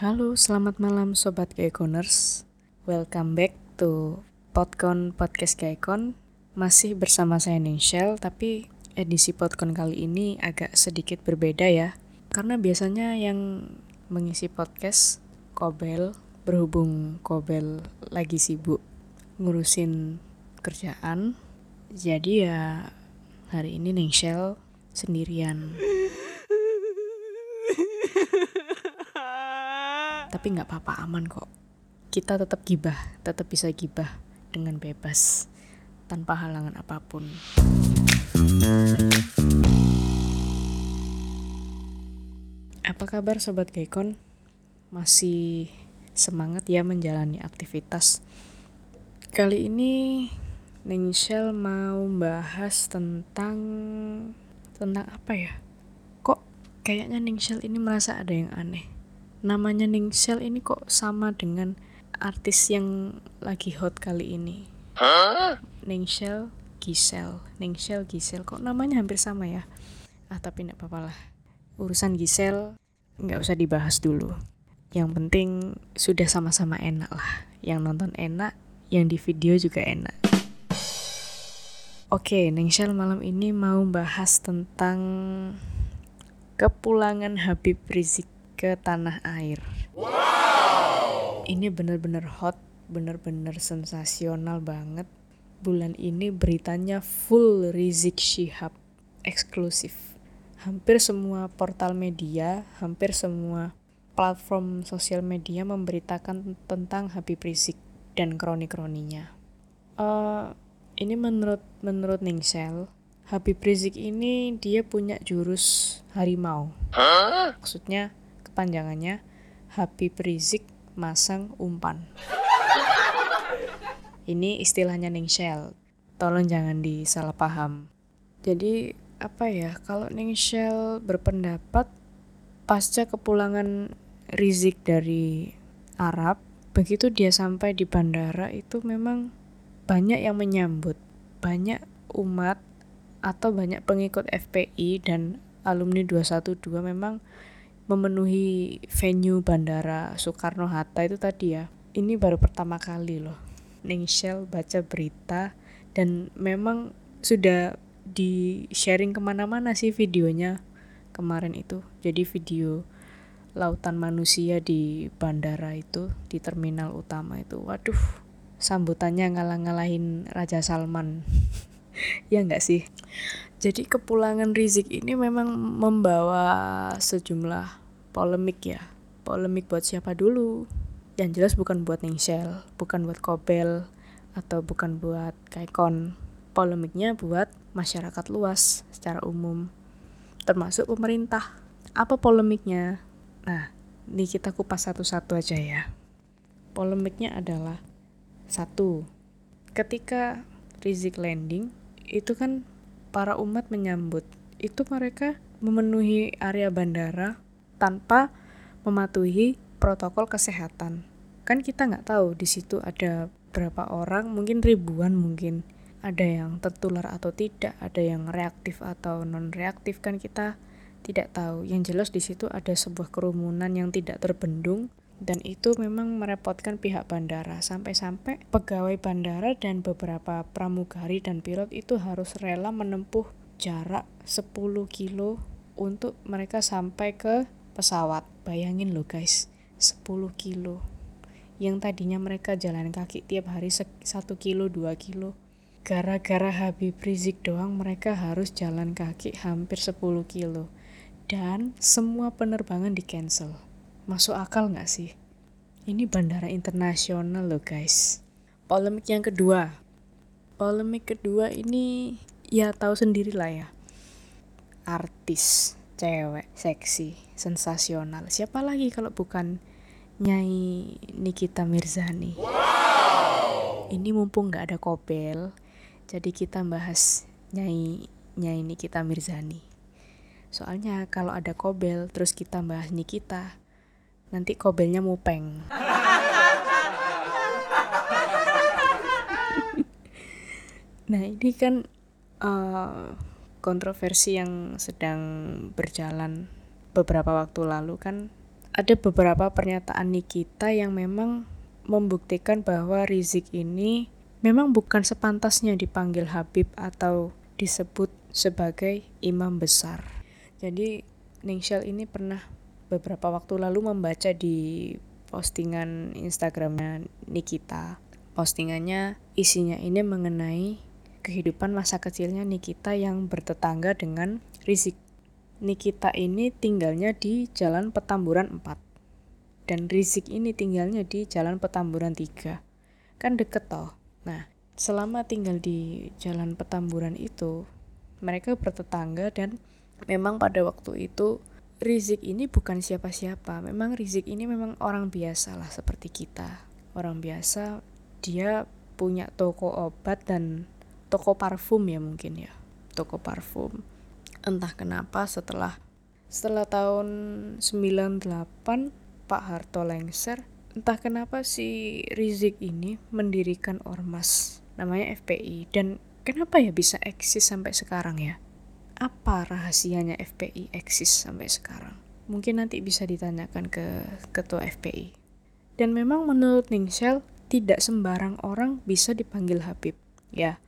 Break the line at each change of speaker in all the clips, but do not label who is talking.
Halo, selamat malam Sobat Gaikoners. Welcome back to Podcon Podcast Gaikon. Masih bersama saya Ningshel, tapi edisi Podcon kali ini agak sedikit berbeda ya. Karena biasanya yang mengisi podcast Kobel, berhubung Kobel lagi sibuk ngurusin kerjaan. Jadi ya hari ini Ningshel sendirian. Tapi nggak apa-apa aman kok. Kita tetap gibah, tetap bisa gibah dengan bebas tanpa halangan apa pun. Apa kabar sobat Gaikon? Masih semangat ya menjalani aktivitas. Kali ini Ningshel mau bahas tentang tentang apa ya? Kok kayaknya Ningshel ini merasa ada yang aneh namanya Ningsel ini kok sama dengan artis yang lagi hot kali ini. Huh? Ningsel Gisel, Ningsel Gisel kok namanya hampir sama ya. Ah tapi tidak apa-apa lah. Urusan Gisel nggak usah dibahas dulu. Yang penting sudah sama-sama enak lah. Yang nonton enak, yang di video juga enak. Oke, Ningsel malam ini mau bahas tentang kepulangan Habib Rizik ke tanah air. Wow. Ini bener-bener hot, bener-bener sensasional banget. Bulan ini beritanya full Rizik Shihab eksklusif. Hampir semua portal media, hampir semua platform sosial media memberitakan tentang Habib Rizik dan kroni-kroninya. Uh, ini menurut menurut Ningsel, Habib Rizik ini dia punya jurus harimau. Huh? Maksudnya kepanjangannya Habib Rizik masang umpan. Ini istilahnya Ningshel. Tolong jangan disalah paham. Jadi apa ya kalau Ningshel berpendapat pasca kepulangan Rizik dari Arab begitu dia sampai di bandara itu memang banyak yang menyambut banyak umat atau banyak pengikut FPI dan alumni 212 memang memenuhi venue bandara Soekarno-Hatta itu tadi ya. Ini baru pertama kali loh. Ningshel baca berita dan memang sudah di sharing ke mana-mana sih videonya kemarin itu. Jadi video lautan manusia di bandara itu, di terminal utama itu. Waduh, sambutannya ngalah-ngalahin Raja Salman. ya enggak sih? Jadi kepulangan Rizik ini memang membawa sejumlah polemik ya. Polemik buat siapa dulu? Yang jelas bukan buat Ningshel bukan buat Kobel atau bukan buat Kaikon. Polemiknya buat masyarakat luas secara umum termasuk pemerintah. Apa polemiknya? Nah ini kita kupas satu-satu aja ya. Polemiknya adalah satu ketika Rizik landing itu kan para umat menyambut itu mereka memenuhi area bandara tanpa mematuhi protokol kesehatan. Kan kita nggak tahu di situ ada berapa orang, mungkin ribuan mungkin. Ada yang tertular atau tidak, ada yang reaktif atau non reaktif kan kita tidak tahu. Yang jelas di situ ada sebuah kerumunan yang tidak terbendung dan itu memang merepotkan pihak bandara sampai-sampai pegawai bandara dan beberapa pramugari dan pilot itu harus rela menempuh jarak 10 kilo untuk mereka sampai ke pesawat. Bayangin loh guys, 10 kilo. Yang tadinya mereka jalan kaki tiap hari 1 kilo, 2 kilo. Gara-gara Habib Rizik doang mereka harus jalan kaki hampir 10 kilo. Dan semua penerbangan di cancel. Masuk akal nggak sih? Ini bandara internasional loh guys. Polemik yang kedua. Polemik kedua ini ya tahu sendiri lah ya. Artis cewek seksi sensasional. Siapa lagi kalau bukan Nyai Nikita Mirzani? Wow. ini mumpung nggak ada kopel jadi kita bahas Nyai Nyai Nikita Mirzani. Soalnya kalau ada kobel terus kita bahas Nikita nanti kobelnya mupeng. Nah ini kan uh, kontroversi yang sedang berjalan beberapa waktu lalu kan ada beberapa pernyataan Nikita yang memang membuktikan bahwa Rizik ini memang bukan sepantasnya dipanggil Habib atau disebut sebagai imam besar. Jadi Ningshel ini pernah beberapa waktu lalu membaca di postingan Instagramnya Nikita. Postingannya isinya ini mengenai kehidupan masa kecilnya Nikita yang bertetangga dengan Rizik. Nikita ini tinggalnya di Jalan Petamburan 4 dan Rizik ini tinggalnya di Jalan Petamburan 3 kan deket toh? Nah selama tinggal di Jalan Petamburan itu mereka bertetangga dan memang pada waktu itu Rizik ini bukan siapa-siapa. Memang Rizik ini memang orang biasa lah seperti kita. Orang biasa dia punya toko obat dan toko parfum ya mungkin ya. Toko parfum. Entah kenapa setelah setelah tahun 98 Pak Harto lengser entah kenapa si Rizik ini mendirikan ormas namanya FPI dan kenapa ya bisa eksis sampai sekarang ya? Apa rahasianya FPI eksis sampai sekarang? Mungkin nanti bisa ditanyakan ke ketua FPI dan memang menurut Ningsel tidak sembarang orang bisa dipanggil Habib ya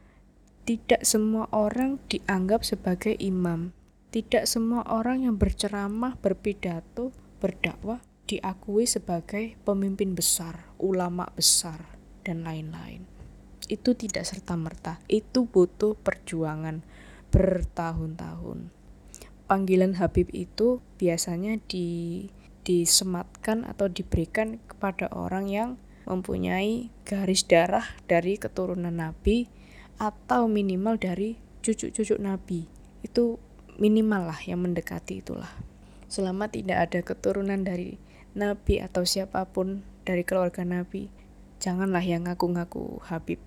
tidak semua orang dianggap sebagai imam. Tidak semua orang yang berceramah, berpidato, berdakwah diakui sebagai pemimpin besar, ulama besar, dan lain-lain. Itu tidak serta-merta, itu butuh perjuangan bertahun-tahun. Panggilan Habib itu biasanya di, disematkan atau diberikan kepada orang yang mempunyai garis darah dari keturunan Nabi atau minimal dari cucu-cucu Nabi. Itu minimal lah yang mendekati itulah. Selama tidak ada keturunan dari Nabi atau siapa pun dari keluarga Nabi, janganlah yang ngaku-ngaku Habib.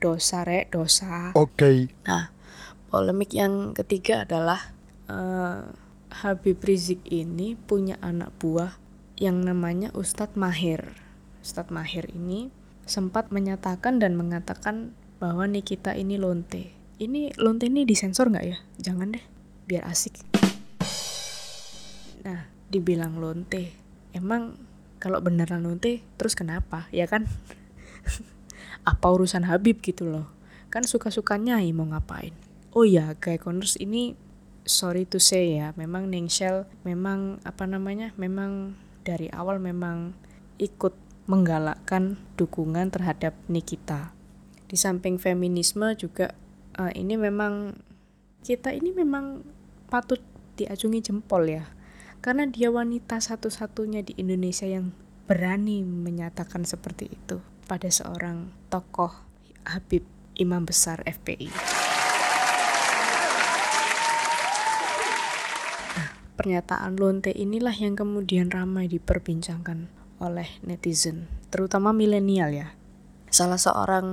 Dosa rek, dosa.
Oke. Okay.
Nah, polemik yang ketiga adalah uh, Habib Rizik ini punya anak buah yang namanya Ustadz Mahir. Ustadz Mahir ini sempat menyatakan dan mengatakan bahwa Nikita ini lonte. Ini lonte ini disensor nggak ya? Jangan deh, biar asik. Nah, dibilang lonte. Emang kalau beneran lonte, terus kenapa? Ya kan? Apa urusan Habib gitu loh. Kan suka-sukanya mau ngapain. Oh ya, kayak Connors ini sorry to say ya, memang Ningshel memang apa namanya? Memang dari awal memang ikut menggalakkan dukungan terhadap Nikita di samping feminisme juga uh, ini memang kita ini memang patut diacungi jempol ya karena dia wanita satu-satunya di Indonesia yang berani menyatakan seperti itu pada seorang tokoh Habib Imam Besar FPI. Nah, pernyataan Lonte inilah yang kemudian ramai diperbincangkan oleh netizen, terutama milenial ya salah seorang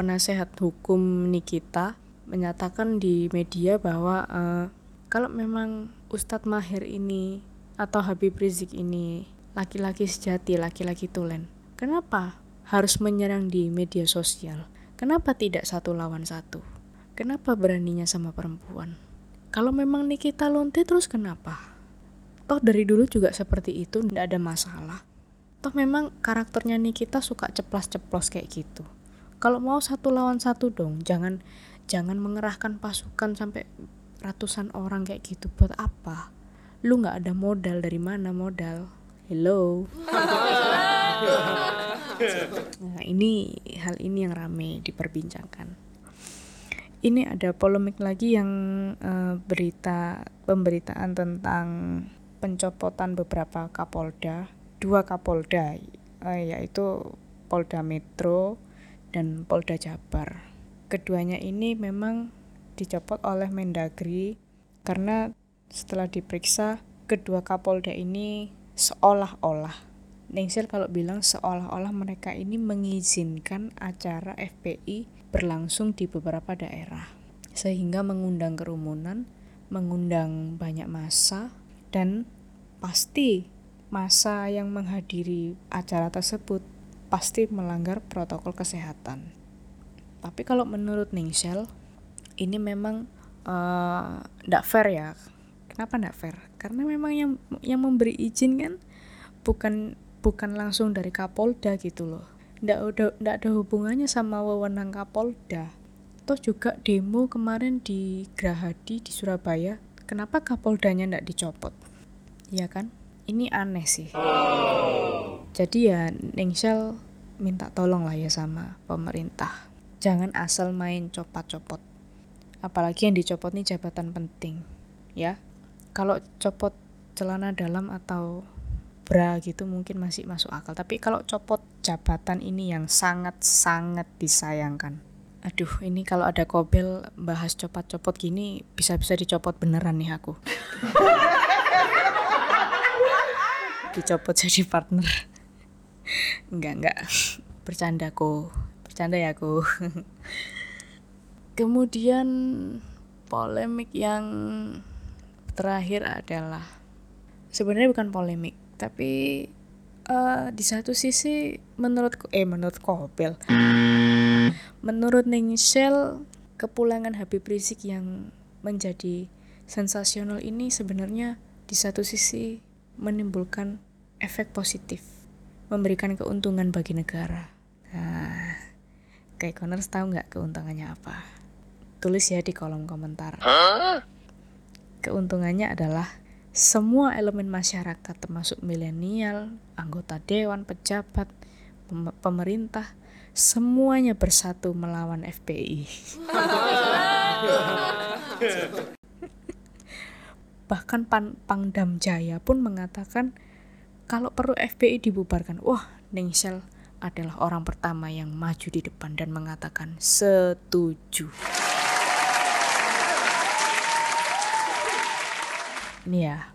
penasehat hukum Nikita menyatakan di media bahwa uh, kalau memang Ustadz Mahir ini atau Habib Rizik ini laki-laki sejati, laki-laki tulen, kenapa harus menyerang di media sosial? Kenapa tidak satu lawan satu? Kenapa beraninya sama perempuan? Kalau memang Nikita lonte terus kenapa? Toh dari dulu juga seperti itu, tidak ada masalah toh memang karakternya Nikita suka ceplas-ceplos kayak gitu kalau mau satu lawan satu dong jangan jangan mengerahkan pasukan sampai ratusan orang kayak gitu. Buat apa? Lu nggak ada modal dari mana modal? Hello? Nah ini hal ini yang rame diperbincangkan. Ini ada polemik lagi yang uh, berita pemberitaan tentang pencopotan beberapa kapolda dua Kapolda uh, yaitu Polda Metro dan Polda Jabar. Keduanya ini memang dicopot oleh Mendagri karena setelah diperiksa kedua Kapolda ini seolah-olah Ningsil kalau bilang seolah-olah mereka ini mengizinkan acara FPI berlangsung di beberapa daerah sehingga mengundang kerumunan, mengundang banyak massa dan pasti masa yang menghadiri acara tersebut pasti melanggar protokol kesehatan. Tapi kalau menurut Ningsel, ini memang tidak uh, fair ya. kenapa nggak fair? Karena memang yang yang memberi izin kan bukan bukan langsung dari Kapolda gitu loh. Nggak ada ada hubungannya sama wewenang Kapolda. Toh juga demo kemarin di Grahadi di Surabaya kenapa Kapoldanya nggak dicopot? Ya kan? Ini aneh sih jadi ya Ningsel minta tolong lah ya sama pemerintah. Jangan asal main copot-copot. Apalagi yang dicopot nih jabatan penting ya. Kalau copot celana dalam atau bra gitu mungkin masih masuk akal. Tapi kalau copot jabatan ini yang sangat-sangat disayangkan. Aduh ini kalau ada kobel bahas copot-copot gini bisa-bisa dicopot beneran nih aku. Dicopot jadi partner enggak enggak. Bercanda kok bercanda ya aku. Kemudian polemik yang terakhir adalah sebenarnya bukan polemik tapi uh, di satu sisi menurut eh menurut Kobel menurut Ningsel kepulangan Habib Rizik yang menjadi sensasional ini sebenarnya di satu sisi menimbulkan efek positif memberikan keuntungan bagi negara. Nah kayak Connors tahu nggak keuntungannya apa? Tulis ya di kolom komentar. Keuntungannya adalah semua elemen masyarakat termasuk milenial, anggota dewan, pejabat, pem pemerintah, semuanya bersatu melawan FPI. Bahkan Pan Pangdam Jaya pun mengatakan kalau perlu FPI dibubarkan. Wah, Ningsel adalah orang pertama yang maju di depan dan mengatakan setuju. ini ya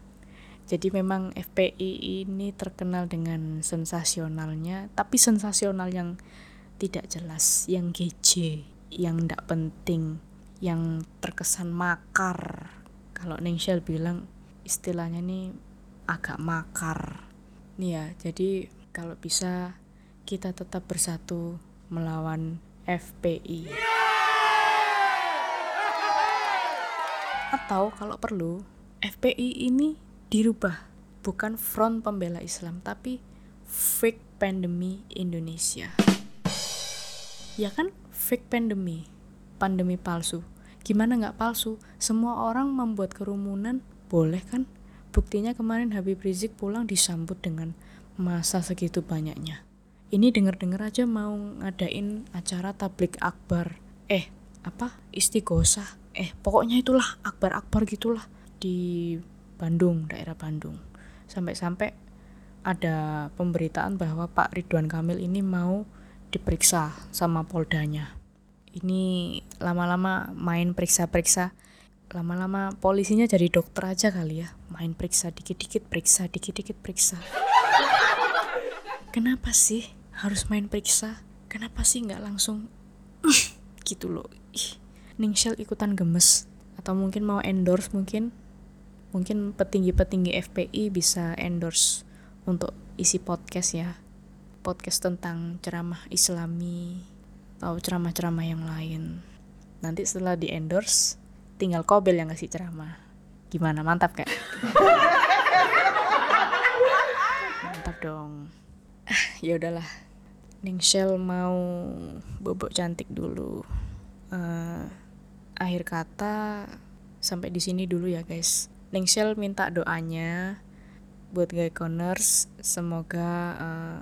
jadi memang FPI ini terkenal dengan sensasionalnya tapi sensasional yang tidak jelas yang GJ yang tidak penting yang terkesan makar kalau Ningshel bilang istilahnya nih agak makar nih ya jadi kalau bisa kita tetap bersatu melawan FPI atau kalau perlu FPI ini dirubah bukan Front Pembela Islam tapi Fake Pandemi Indonesia. Ya kan? Fake pandemi, pandemi palsu. Gimana nggak palsu? Semua orang membuat kerumunan, boleh kan? Buktinya kemarin Habib Rizik pulang disambut dengan masa segitu banyaknya. Ini denger-dengar aja mau ngadain acara tablik akbar. Eh, apa? Istighosah. Eh, pokoknya itulah akbar-akbar gitulah di Bandung, daerah Bandung. Sampai-sampai ada pemberitaan bahwa Pak Ridwan Kamil ini mau diperiksa sama poldanya. Ini lama-lama main periksa-periksa, lama-lama polisinya jadi dokter aja kali ya, main periksa dikit-dikit periksa, dikit-dikit periksa. Kenapa sih harus main periksa? Kenapa sih nggak langsung gitu loh? Ih, Ningshel ikutan gemes atau mungkin mau endorse mungkin mungkin petinggi-petinggi FPI bisa endorse untuk isi podcast ya podcast tentang ceramah islami atau ceramah-ceramah yang lain nanti setelah di endorse tinggal Kobel yang ngasih ceramah. Gimana? Mantap kak? Mantap dong. Ya udahlah. Ningshel mau bobok cantik dulu. Uh, akhir kata sampai di sini dulu ya guys. Ningshel minta doanya buat Corners. Semoga uh,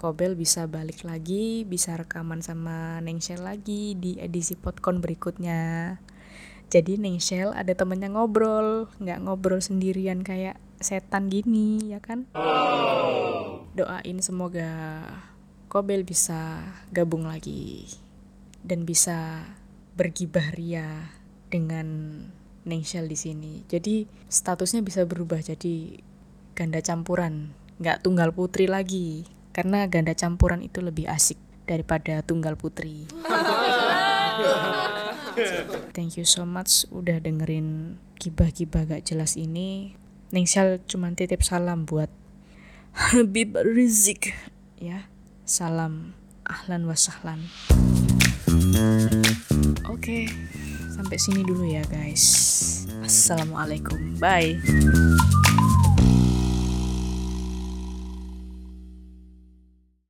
Kobel bisa balik lagi bisa rekaman sama Ningshel lagi di edisi podcast berikutnya jadi Ningshel ada temennya ngobrol nggak ngobrol sendirian kayak setan gini ya kan doain semoga Kobel bisa gabung lagi dan bisa bergibah ria dengan Ningshel di sini. Jadi statusnya bisa berubah jadi ganda campuran, nggak tunggal putri lagi. Karena ganda campuran itu lebih asik daripada tunggal putri. Thank you so much udah dengerin gibah-gibah gak jelas ini. Ningshel cuma titip salam buat Habib Rizik ya. Salam ahlan wasahlan. Oke. Okay sampai sini dulu ya guys Assalamualaikum. Bye.